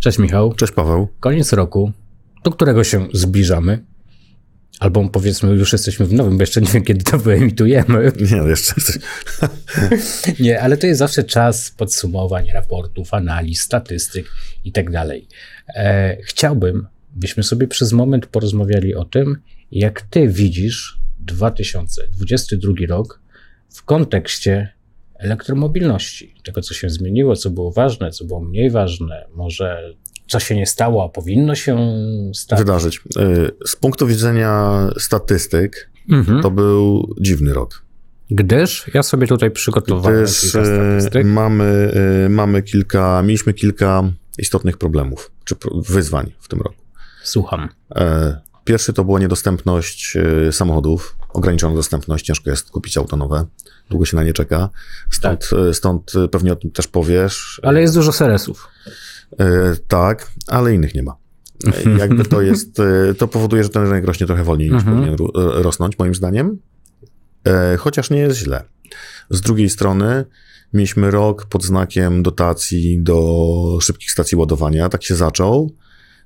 Cześć Michał. Cześć Paweł. Koniec roku, do którego się zbliżamy. Albo powiedzmy, już jesteśmy w nowym, bo jeszcze nie wiem, kiedy to wyemitujemy. Nie, jeszcze. nie, ale to jest zawsze czas podsumowań, raportów, analiz, statystyk i tak dalej. E, chciałbym, byśmy sobie przez moment porozmawiali o tym, jak ty widzisz 2022 rok w kontekście elektromobilności, tego, co się zmieniło, co było ważne, co było mniej ważne, może co się nie stało, a powinno się stać. Wydarzyć. Y, z punktu widzenia statystyk, mhm. to był dziwny rok. Gdyż ja sobie tutaj przygotowałem Gdyż kilka y, statystyk. Mamy, y, mamy kilka, mieliśmy kilka istotnych problemów, czy wyzwań w tym roku. Słucham. E, pierwszy to była niedostępność samochodów, ograniczona dostępność, ciężko jest kupić auto nowe długo się na nie czeka. Stąd, tak. E, stąd pewnie o tym też powiesz. Ale jest dużo seresów. E, tak, ale innych nie ma. E, jakby to jest, to powoduje, że ten rynek rośnie trochę wolniej niż mhm. powinien rosnąć, moim zdaniem. Chociaż nie jest źle. Z drugiej strony, mieliśmy rok pod znakiem dotacji do szybkich stacji ładowania. Tak się zaczął.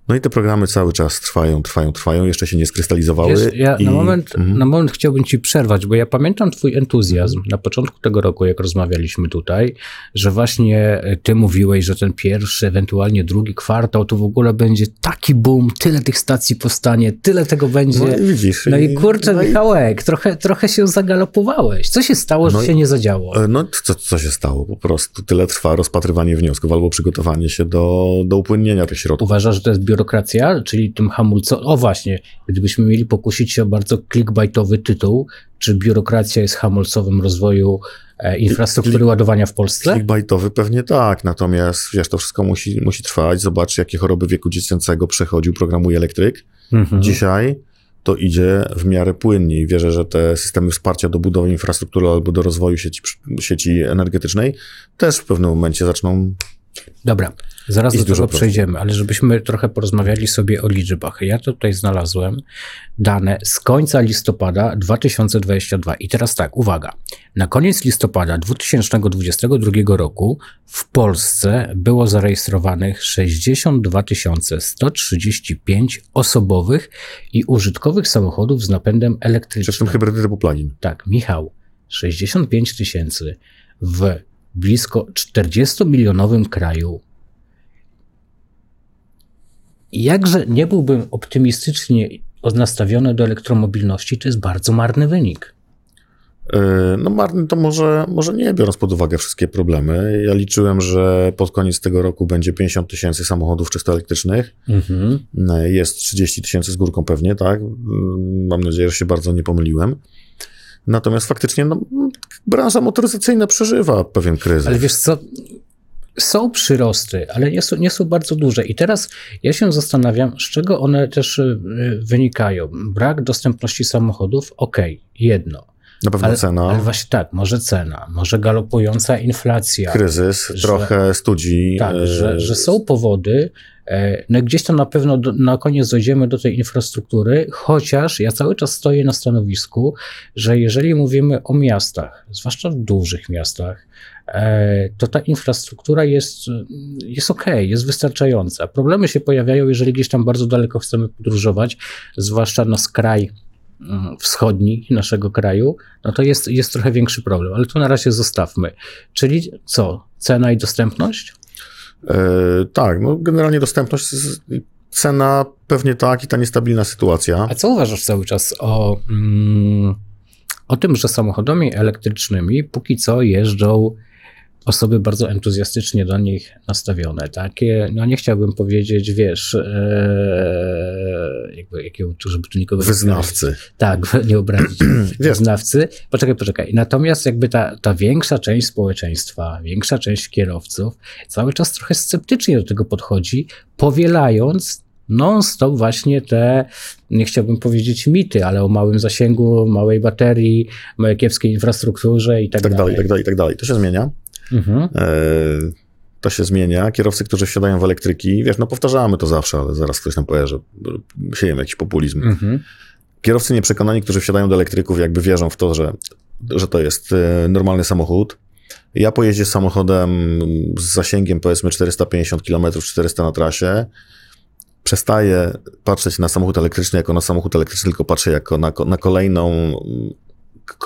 No i te programy cały czas trwają, trwają, trwają, jeszcze się nie skrystalizowały. Wiesz, ja i... na, moment, mhm. na moment chciałbym ci przerwać, bo ja pamiętam twój entuzjazm na początku tego roku, jak rozmawialiśmy tutaj, że właśnie ty mówiłeś, że ten pierwszy, ewentualnie drugi kwartał to w ogóle będzie taki boom, tyle tych stacji powstanie, tyle tego będzie. No i widzisz. No i kurczę, no Michałek, i... trochę, trochę się zagalopowałeś. Co się stało, że no się nie zadziało? E, no co, co się stało? Po prostu tyle trwa rozpatrywanie wniosków albo przygotowanie się do, do upłynnienia tych środków. Uważasz, że to jest biurokracja, czyli tym hamulcą. O właśnie, gdybyśmy mieli pokusić się o bardzo clickbaitowy tytuł, czy biurokracja jest hamulcowym rozwoju e, infrastruktury Klik, ładowania w Polsce? Clickbaitowy pewnie tak, natomiast wiesz, to wszystko musi, musi trwać. Zobacz, jakie choroby wieku dziecięcego przechodził programuje elektryk. Mhm. Dzisiaj to idzie w miarę płynnie i wierzę, że te systemy wsparcia do budowy infrastruktury albo do rozwoju sieci, sieci energetycznej też w pewnym momencie zaczną Dobra, zaraz do tego przejdziemy, ale żebyśmy trochę porozmawiali sobie o liczbach. Ja tutaj znalazłem dane z końca listopada 2022. I teraz tak, uwaga. Na koniec listopada 2022 roku w Polsce było zarejestrowanych 62 135 osobowych i użytkowych samochodów z napędem elektrycznym. Zresztą hybrydy typu plug-in. Tak, Michał. 65 tysięcy w blisko 40-milionowym kraju. Jakże nie byłbym optymistycznie nastawiony do elektromobilności, to jest bardzo marny wynik. E, no marny to może, może nie, biorąc pod uwagę wszystkie problemy. Ja liczyłem, że pod koniec tego roku będzie 50 tysięcy samochodów czysto elektrycznych. Mhm. E, jest 30 tysięcy z górką pewnie, tak? Mam nadzieję, że się bardzo nie pomyliłem. Natomiast faktycznie no, branża motoryzacyjna przeżywa pewien kryzys. Ale wiesz co, są przyrosty, ale nie są, nie są bardzo duże. I teraz ja się zastanawiam, z czego one też y, wynikają. Brak dostępności samochodów, okej, okay, jedno. Na pewno ale, cena. Ale właśnie tak, może cena, może galopująca inflacja. Kryzys, że, trochę studzi. Tak, że, że są powody, E, no gdzieś tam na pewno do, na koniec dojdziemy do tej infrastruktury, chociaż ja cały czas stoję na stanowisku, że jeżeli mówimy o miastach, zwłaszcza w dużych miastach, e, to ta infrastruktura jest, jest ok, jest wystarczająca. Problemy się pojawiają, jeżeli gdzieś tam bardzo daleko chcemy podróżować, zwłaszcza na skraj wschodni naszego kraju, no to jest, jest trochę większy problem, ale tu na razie zostawmy. Czyli co? Cena i dostępność? E, tak, no generalnie dostępność, cena pewnie tak i ta niestabilna sytuacja. A co uważasz cały czas o, mm, o tym, że samochodami elektrycznymi póki co jeżdżą osoby bardzo entuzjastycznie do nich nastawione. Takie, no nie chciałbym powiedzieć, wiesz, e, jakby, jakiego, żeby tu nikogo... Wyznawcy. Tak, nie obrazić. Wyznawcy. Poczekaj, poczekaj. Natomiast jakby ta, ta większa część społeczeństwa, większa część kierowców cały czas trochę sceptycznie do tego podchodzi, powielając non-stop właśnie te, nie chciałbym powiedzieć mity, ale o małym zasięgu, małej baterii, małej kiepskiej infrastrukturze i tak, tak dalej. I tak dalej, tak dalej. To się zmienia. Mhm. E, to się zmienia. Kierowcy, którzy wsiadają w elektryki, wiesz, no powtarzamy to zawsze, ale zaraz ktoś nam powie, że siejemy jakiś populizm. Mhm. Kierowcy nieprzekonani, którzy wsiadają do elektryków, jakby wierzą w to, że, że to jest e, normalny samochód, Ja pojeździę samochodem z zasięgiem powiedzmy 450 km, 400 na trasie. Przestaję patrzeć na samochód elektryczny jako na samochód elektryczny, tylko patrzę jako na, na kolejną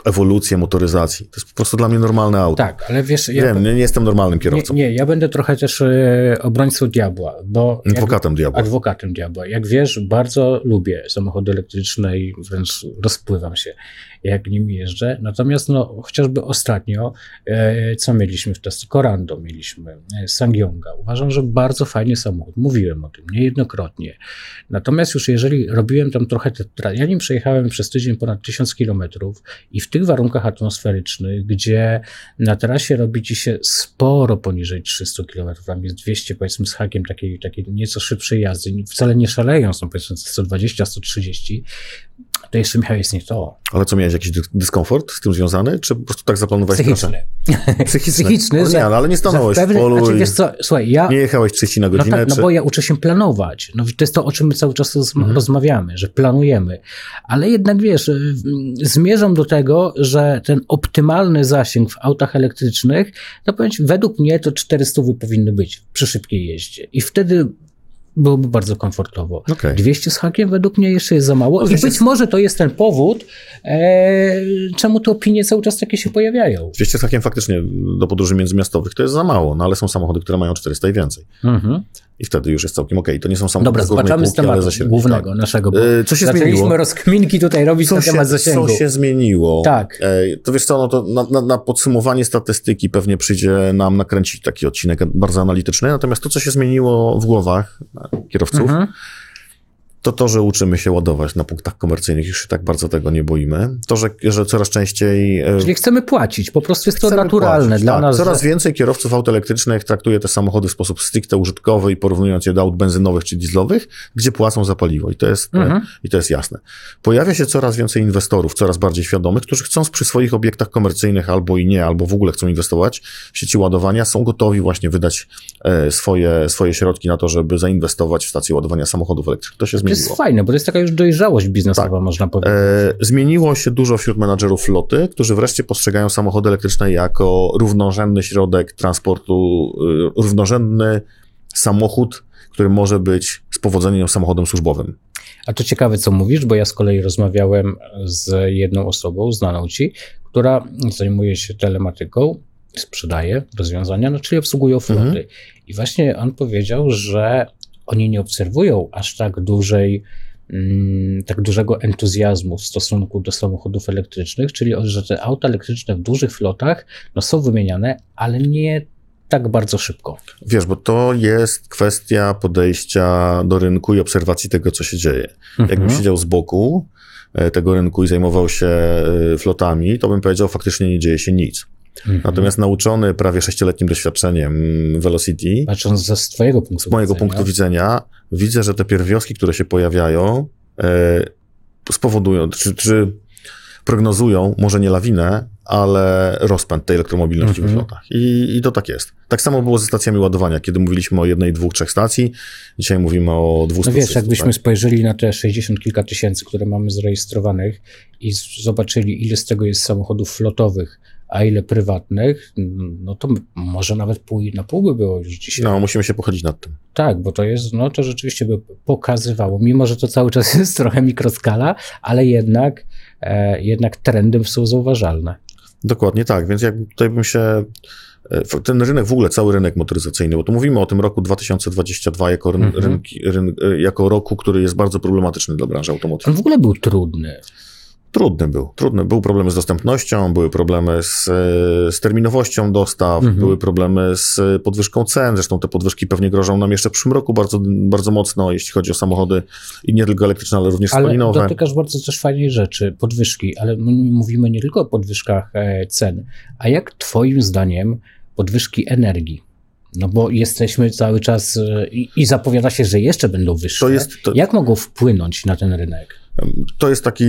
ewolucję motoryzacji. To jest po prostu dla mnie normalne auto. Tak, ale wiesz... Ja Wiem, nie, nie jestem normalnym kierowcą. Nie, nie, ja będę trochę też e, obrońcą diabła, bo... Adwokatem diabła. Adwokatem diabła. Jak wiesz, bardzo lubię samochody elektryczne i wręcz rozpływam się jak nim jeżdżę. Natomiast no, chociażby ostatnio, e, co mieliśmy w teście? Corando mieliśmy, e, Sangyonga. Uważam, że bardzo fajny samochód. Mówiłem o tym niejednokrotnie. Natomiast już jeżeli robiłem tam trochę, te, ja nim przejechałem przez tydzień ponad 1000 kilometrów i w tych warunkach atmosferycznych, gdzie na trasie robi ci się sporo poniżej 300 km, tam jest 200 powiedzmy z hakiem takiej, takiej nieco szybszej jazdy, wcale nie szaleją, są powiedzmy 120-130, to jeszcze Michał jest nie to. Ale co, miałeś jakiś dyskomfort z tym związany, czy po prostu tak zaplanowałeś Psychiczny. Psychiczny. Psychiczny, no nie, no, ale nie stanąłeś pewne, w polu znaczy, wiesz co, słuchaj, ja... Nie jechałeś 30 na godzinę, No tak, czy... no bo ja uczę się planować. No to jest to, o czym my cały czas mhm. rozmawiamy, że planujemy. Ale jednak, wiesz, y, zmierzam do tego, że ten optymalny zasięg w autach elektrycznych, no powiem według mnie to 400 powinny być przy szybkiej jeździe. I wtedy byłoby bardzo komfortowo. Okay. 200 z hakiem według mnie jeszcze jest za mało i być może to jest ten powód, e, czemu te opinie cały czas takie się pojawiają. 200 z hakiem faktycznie do podróży międzymiastowych to jest za mało, no ale są samochody, które mają 400 i więcej. Mhm. I wtedy już jest całkiem okej. Okay. To nie są samochody Dobra, zobaczymy z tematu głównego tak. naszego. Bo e, co się Zaczęliśmy zmieniło? rozkminki tutaj robić co na temat się, zasięgu. Co się zmieniło? Tak. E, to wiesz co, no to na, na, na, podsumowanie statystyki pewnie przyjdzie nam nakręcić taki odcinek bardzo analityczny, natomiast to, co się zmieniło w głowach kierowców, mhm to to, że uczymy się ładować na punktach komercyjnych, już się tak bardzo tego nie boimy. To, że, że coraz częściej... E, Czyli chcemy płacić, po prostu jest to naturalne płacić, dla tak. nas. Coraz że... więcej kierowców aut elektrycznych traktuje te samochody w sposób stricte użytkowy i porównując je do aut benzynowych czy dieslowych, gdzie płacą za paliwo i to jest, e, mhm. i to jest jasne. Pojawia się coraz więcej inwestorów, coraz bardziej świadomych, którzy chcą przy swoich obiektach komercyjnych albo i nie, albo w ogóle chcą inwestować w sieci ładowania, są gotowi właśnie wydać e, swoje, swoje środki na to, żeby zainwestować w stacje ładowania samochodów elektrycznych. To się zmieniło. To jest fajne, bo to jest taka już dojrzałość biznesowa, tak. można powiedzieć. E, zmieniło się dużo wśród menadżerów floty, którzy wreszcie postrzegają samochody elektryczne jako równorzędny środek transportu, y, równorzędny samochód, który może być z powodzeniem samochodem służbowym. A to ciekawe, co mówisz, bo ja z kolei rozmawiałem z jedną osobą, znaną ci, która zajmuje się telematyką, sprzedaje rozwiązania, no czyli obsługują floty. Mhm. I właśnie on powiedział, że oni nie obserwują aż tak dużej Mm, tak dużego entuzjazmu w stosunku do samochodów elektrycznych, czyli że te auta elektryczne w dużych flotach no, są wymieniane, ale nie tak bardzo szybko. Wiesz, bo to jest kwestia podejścia do rynku i obserwacji tego, co się dzieje. Mhm. Jakbym siedział z boku e, tego rynku i zajmował się e, flotami, to bym powiedział, faktycznie nie dzieje się nic. Mhm. Natomiast nauczony prawie sześcioletnim doświadczeniem Velocity, patrząc ze swojego punktu z mojego widzenia. punktu widzenia, widzę, że te pierwiostki, które się pojawiają, e, spowodują, czy, czy prognozują, może nie lawinę, ale rozpęd tej elektromobilności -hmm. w flotach. I, I to tak jest. Tak samo było ze stacjami ładowania, kiedy mówiliśmy o jednej, dwóch, trzech stacji. Dzisiaj mówimy o dwóch No wiesz, jakbyśmy tak? spojrzeli na te 60 kilka tysięcy, które mamy zarejestrowanych i zobaczyli, ile z tego jest samochodów flotowych, a ile prywatnych, no to może nawet pół na pół by było już dzisiaj. No, musimy się pochylić nad tym. Tak, bo to jest, no to rzeczywiście by pokazywało, mimo że to cały czas jest trochę mikroskala, ale jednak, e, jednak trendy są zauważalne. Dokładnie tak, więc jak tutaj bym się e, ten rynek, w ogóle cały rynek motoryzacyjny, bo tu mówimy o tym roku 2022 jako, ryn, mhm. rynki, ryn, e, jako roku, który jest bardzo problematyczny dla branży automotywowej. On w ogóle był trudny. Trudny był. Trudny. Były problemy z dostępnością, były problemy z, e, z terminowością dostaw, mhm. były problemy z podwyżką cen. Zresztą te podwyżki pewnie grożą nam jeszcze w przyszłym roku bardzo, bardzo mocno, jeśli chodzi o samochody i nie tylko elektryczne, ale również ale spalinowe. Ale dotykasz bardzo też fajnej rzeczy, podwyżki, ale my mówimy nie tylko o podwyżkach e, cen. A jak twoim zdaniem podwyżki energii? No bo jesteśmy cały czas e, i, i zapowiada się, że jeszcze będą wyższe. To jest, to... Jak mogą wpłynąć na ten rynek? To jest, taki,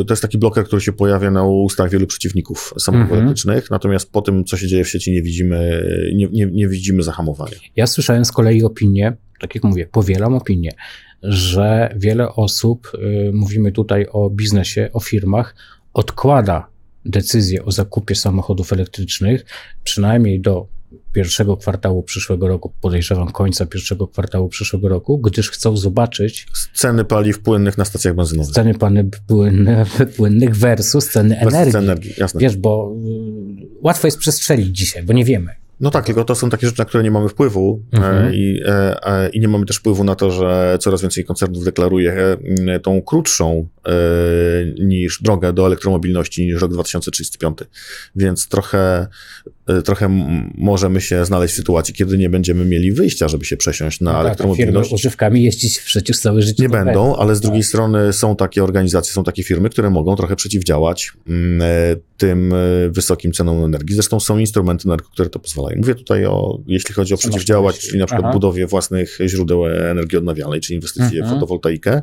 y, to jest taki bloker, który się pojawia na ustach wielu przeciwników samochodów mhm. elektrycznych, natomiast po tym, co się dzieje w sieci, nie widzimy, nie, nie, nie widzimy zahamowania. Ja słyszałem z kolei opinię, tak jak mówię, powielam opinię, że wiele osób, y, mówimy tutaj o biznesie, o firmach, odkłada decyzję o zakupie samochodów elektrycznych, przynajmniej do pierwszego kwartału przyszłego roku, podejrzewam końca pierwszego kwartału przyszłego roku, gdyż chcą zobaczyć Ceny paliw płynnych na stacjach benzynowych. ceny pany płynnych, płynnych versus ceny energii. cen energii, jasne. Wiesz, bo y, łatwo jest przestrzelić dzisiaj, bo nie wiemy. No tak, tylko to są takie rzeczy, na które nie mamy wpływu Mhm. e, i, e, i nie mamy też wpływu na to, że coraz więcej koncernów deklaruje e, tą krótszą niż drogę do elektromobilności niż rok 2035. Więc trochę, trochę możemy się znaleźć w sytuacji, kiedy nie będziemy mieli wyjścia, żeby się przesiąść na No tak, a firmy elektromobilność. używkami jeździć przecież całe życie Nie będą, ale z drugiej Tak. strony są takie organizacje, są takie firmy, które mogą trochę przeciwdziałać tym e, wysokim cenom energii. Zresztą są instrumenty na rynku, które to pozwalają. Mówię tutaj o, jeśli chodzi o przeciwdziałać, czyli na przykład Aha. budowie własnych źródeł energii odnawialnej, czy inwestycje w Mhm. fotowoltaikę.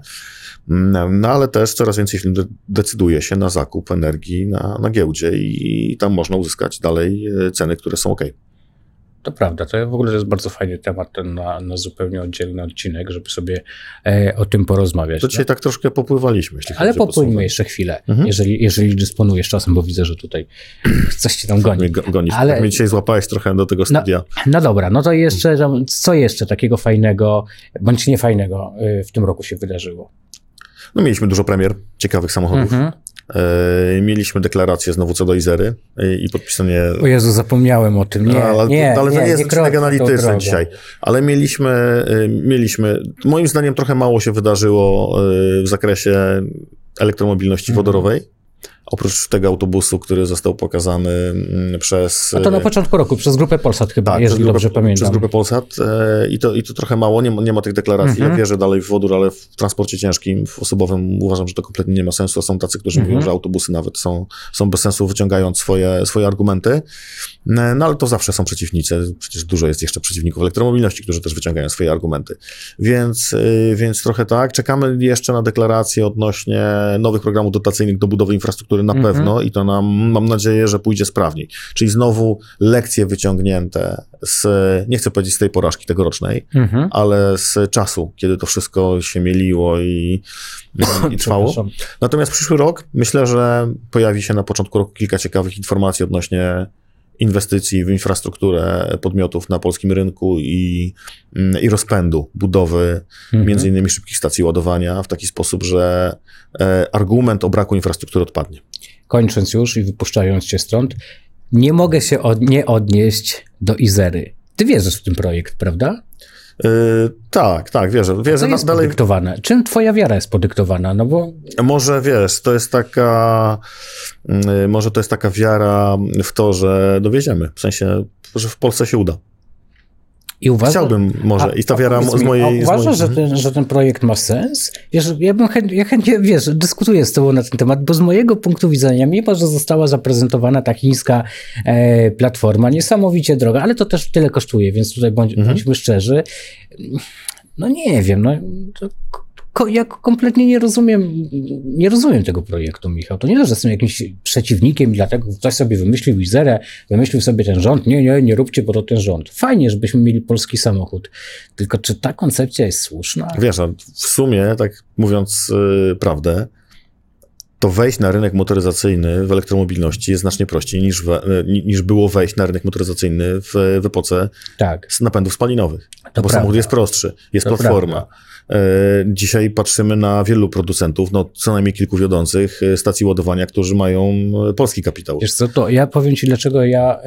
Mm, No ale też coraz więcej firm de- decyduje się na zakup energii na, na giełdzie i tam można uzyskać dalej e, ceny, które są ok. To prawda, to w ogóle jest bardzo fajny temat ten na, na zupełnie oddzielny odcinek, żeby sobie e, o tym porozmawiać. To dzisiaj no. tak troszkę popływaliśmy. Jeśli Ale popłyńmy jeszcze chwilę, Mhm. jeżeli, jeżeli dysponujesz czasem, bo widzę, że tutaj coś cię tam goni. Mnie go- Gonisz. Ale- Ale... Mnie dzisiaj złapałeś trochę do tego No, studia. No dobra, no to jeszcze, co jeszcze takiego fajnego, bądź niefajnego y, w tym roku się wydarzyło? No mieliśmy dużo premier ciekawych samochodów. Mhm. E, mieliśmy deklarację znowu co do Izery e, i podpisanie... O Jezu, zapomniałem o tym. Nie, ale, nie, ale to nie jest krok odcinek analityczny dzisiaj. Ale mieliśmy, e, mieliśmy, moim zdaniem trochę mało się wydarzyło w zakresie elektromobilności Mhm. wodorowej. Oprócz tego autobusu, który został pokazany mm, przez... A to na e, początku roku, przez grupę Polsat chyba, tak, jeżeli grupę, dobrze pamiętam. Przez grupę Polsat e, i, to, i to trochę mało, nie ma, nie ma tych deklaracji. Mhm. Ja wierzę dalej w wodór, ale w transporcie ciężkim, w osobowym uważam, że to kompletnie nie ma sensu. A są tacy, którzy Mhm. mówią, że autobusy nawet są, są bez sensu, wyciągając swoje, swoje argumenty. E, No ale to zawsze są przeciwnicy. Przecież dużo jest jeszcze przeciwników elektromobilności, którzy też wyciągają swoje argumenty. Więc, więc trochę tak. Czekamy jeszcze na deklaracje odnośnie nowych programów dotacyjnych do budowy infrastruktury na Mhm. pewno i to nam, mam nadzieję, że pójdzie sprawniej. Czyli znowu lekcje wyciągnięte z, nie chcę powiedzieć z tej porażki tegorocznej, Mhm. ale z czasu, kiedy to wszystko się mieliło i, i trwało. Natomiast przyszły rok, myślę, że pojawi się na początku roku kilka ciekawych informacji odnośnie inwestycji w infrastrukturę podmiotów na polskim rynku i, mm, i rozpędu budowy Mhm. między innymi szybkich stacji ładowania w taki sposób, że e, argument o braku infrastruktury odpadnie. Kończąc już i wypuszczając cię stąd, nie mogę się od, nie odnieść do Izery. Ty wierzysz w ten projekt, prawda? E, tak, tak, wierzę. Co wierzę jest dalej, podyktowane? Czym twoja wiara jest podyktowana? No bo Może wiesz, to jest taka, mm, może to jest taka wiara w to, że dowieziemy. W sensie, że w Polsce się uda. I uważasz, Chciałbym może. I ta wiara z mi, mojej. a z uważasz, że mojej... ten, że ten projekt ma sens? Wiesz, ja bym chęt, ja chętnie, wiesz, dyskutuję z tobą na ten temat, bo z mojego punktu widzenia, mimo że została zaprezentowana ta chińska e, platforma, niesamowicie droga, ale to też tyle kosztuje, więc tutaj bądź, Mhm. bądźmy szczerzy. No nie wiem, no to, ja kompletnie nie rozumiem, nie rozumiem tego projektu, Michał. To nie to, że jestem jakimś przeciwnikiem i dlatego ktoś sobie wymyślił Izerę, wymyślił sobie ten rząd. Nie, nie, nie róbcie, bo to ten rząd. Fajnie, żebyśmy mieli polski samochód. Tylko czy ta koncepcja jest słuszna? Wiesz, a w sumie, tak mówiąc y, prawdę, to wejść na rynek motoryzacyjny w elektromobilności jest znacznie prościej niż, we, niż było wejść na rynek motoryzacyjny w, w epoce Tak, z napędów spalinowych. to bo prawda. samochód jest prostszy, jest To platforma. prawda. E, Dzisiaj patrzymy na wielu producentów, no co najmniej kilku wiodących e, stacji ładowania, którzy mają e, polski kapitał. Wiesz co, to ja powiem ci, dlaczego ja,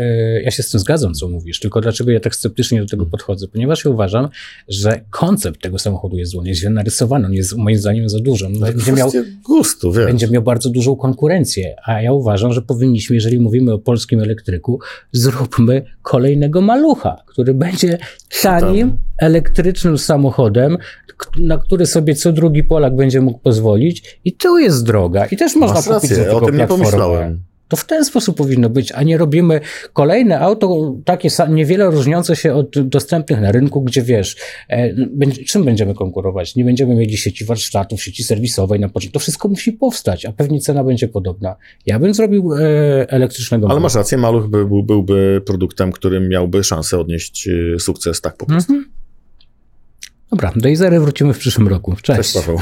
ja się z tym zgadzam, co mówisz, tylko dlaczego ja tak sceptycznie do tego podchodzę, ponieważ ja uważam, że koncept tego samochodu jest zły, on jest źle narysowany, on jest moim zdaniem za duży, on będzie miał, gustu, wiesz. będzie miał bardzo dużą konkurencję, a ja uważam, że powinniśmy, jeżeli mówimy o polskim elektryku, zróbmy kolejnego malucha, który będzie tanim, elektrycznym samochodem, na który sobie co drugi Polak będzie mógł pozwolić i tu jest droga i też można Masz kupić rację, o tym nie pomyślałem. To w ten sposób powinno być, a nie robimy kolejne auto, takie niewiele różniące się od dostępnych na rynku, gdzie wiesz, e, będzie, czym będziemy konkurować? Nie będziemy mieli sieci warsztatów, sieci serwisowej na początku. To wszystko musi powstać, a pewnie cena będzie podobna. Ja bym zrobił e, elektrycznego Ale masz rację, Maluch by, był, byłby produktem, którym miałby szansę odnieść e, sukces tak po prostu. Mhm. Dobra, do Izery wrócimy w przyszłym roku. Cześć Paweł.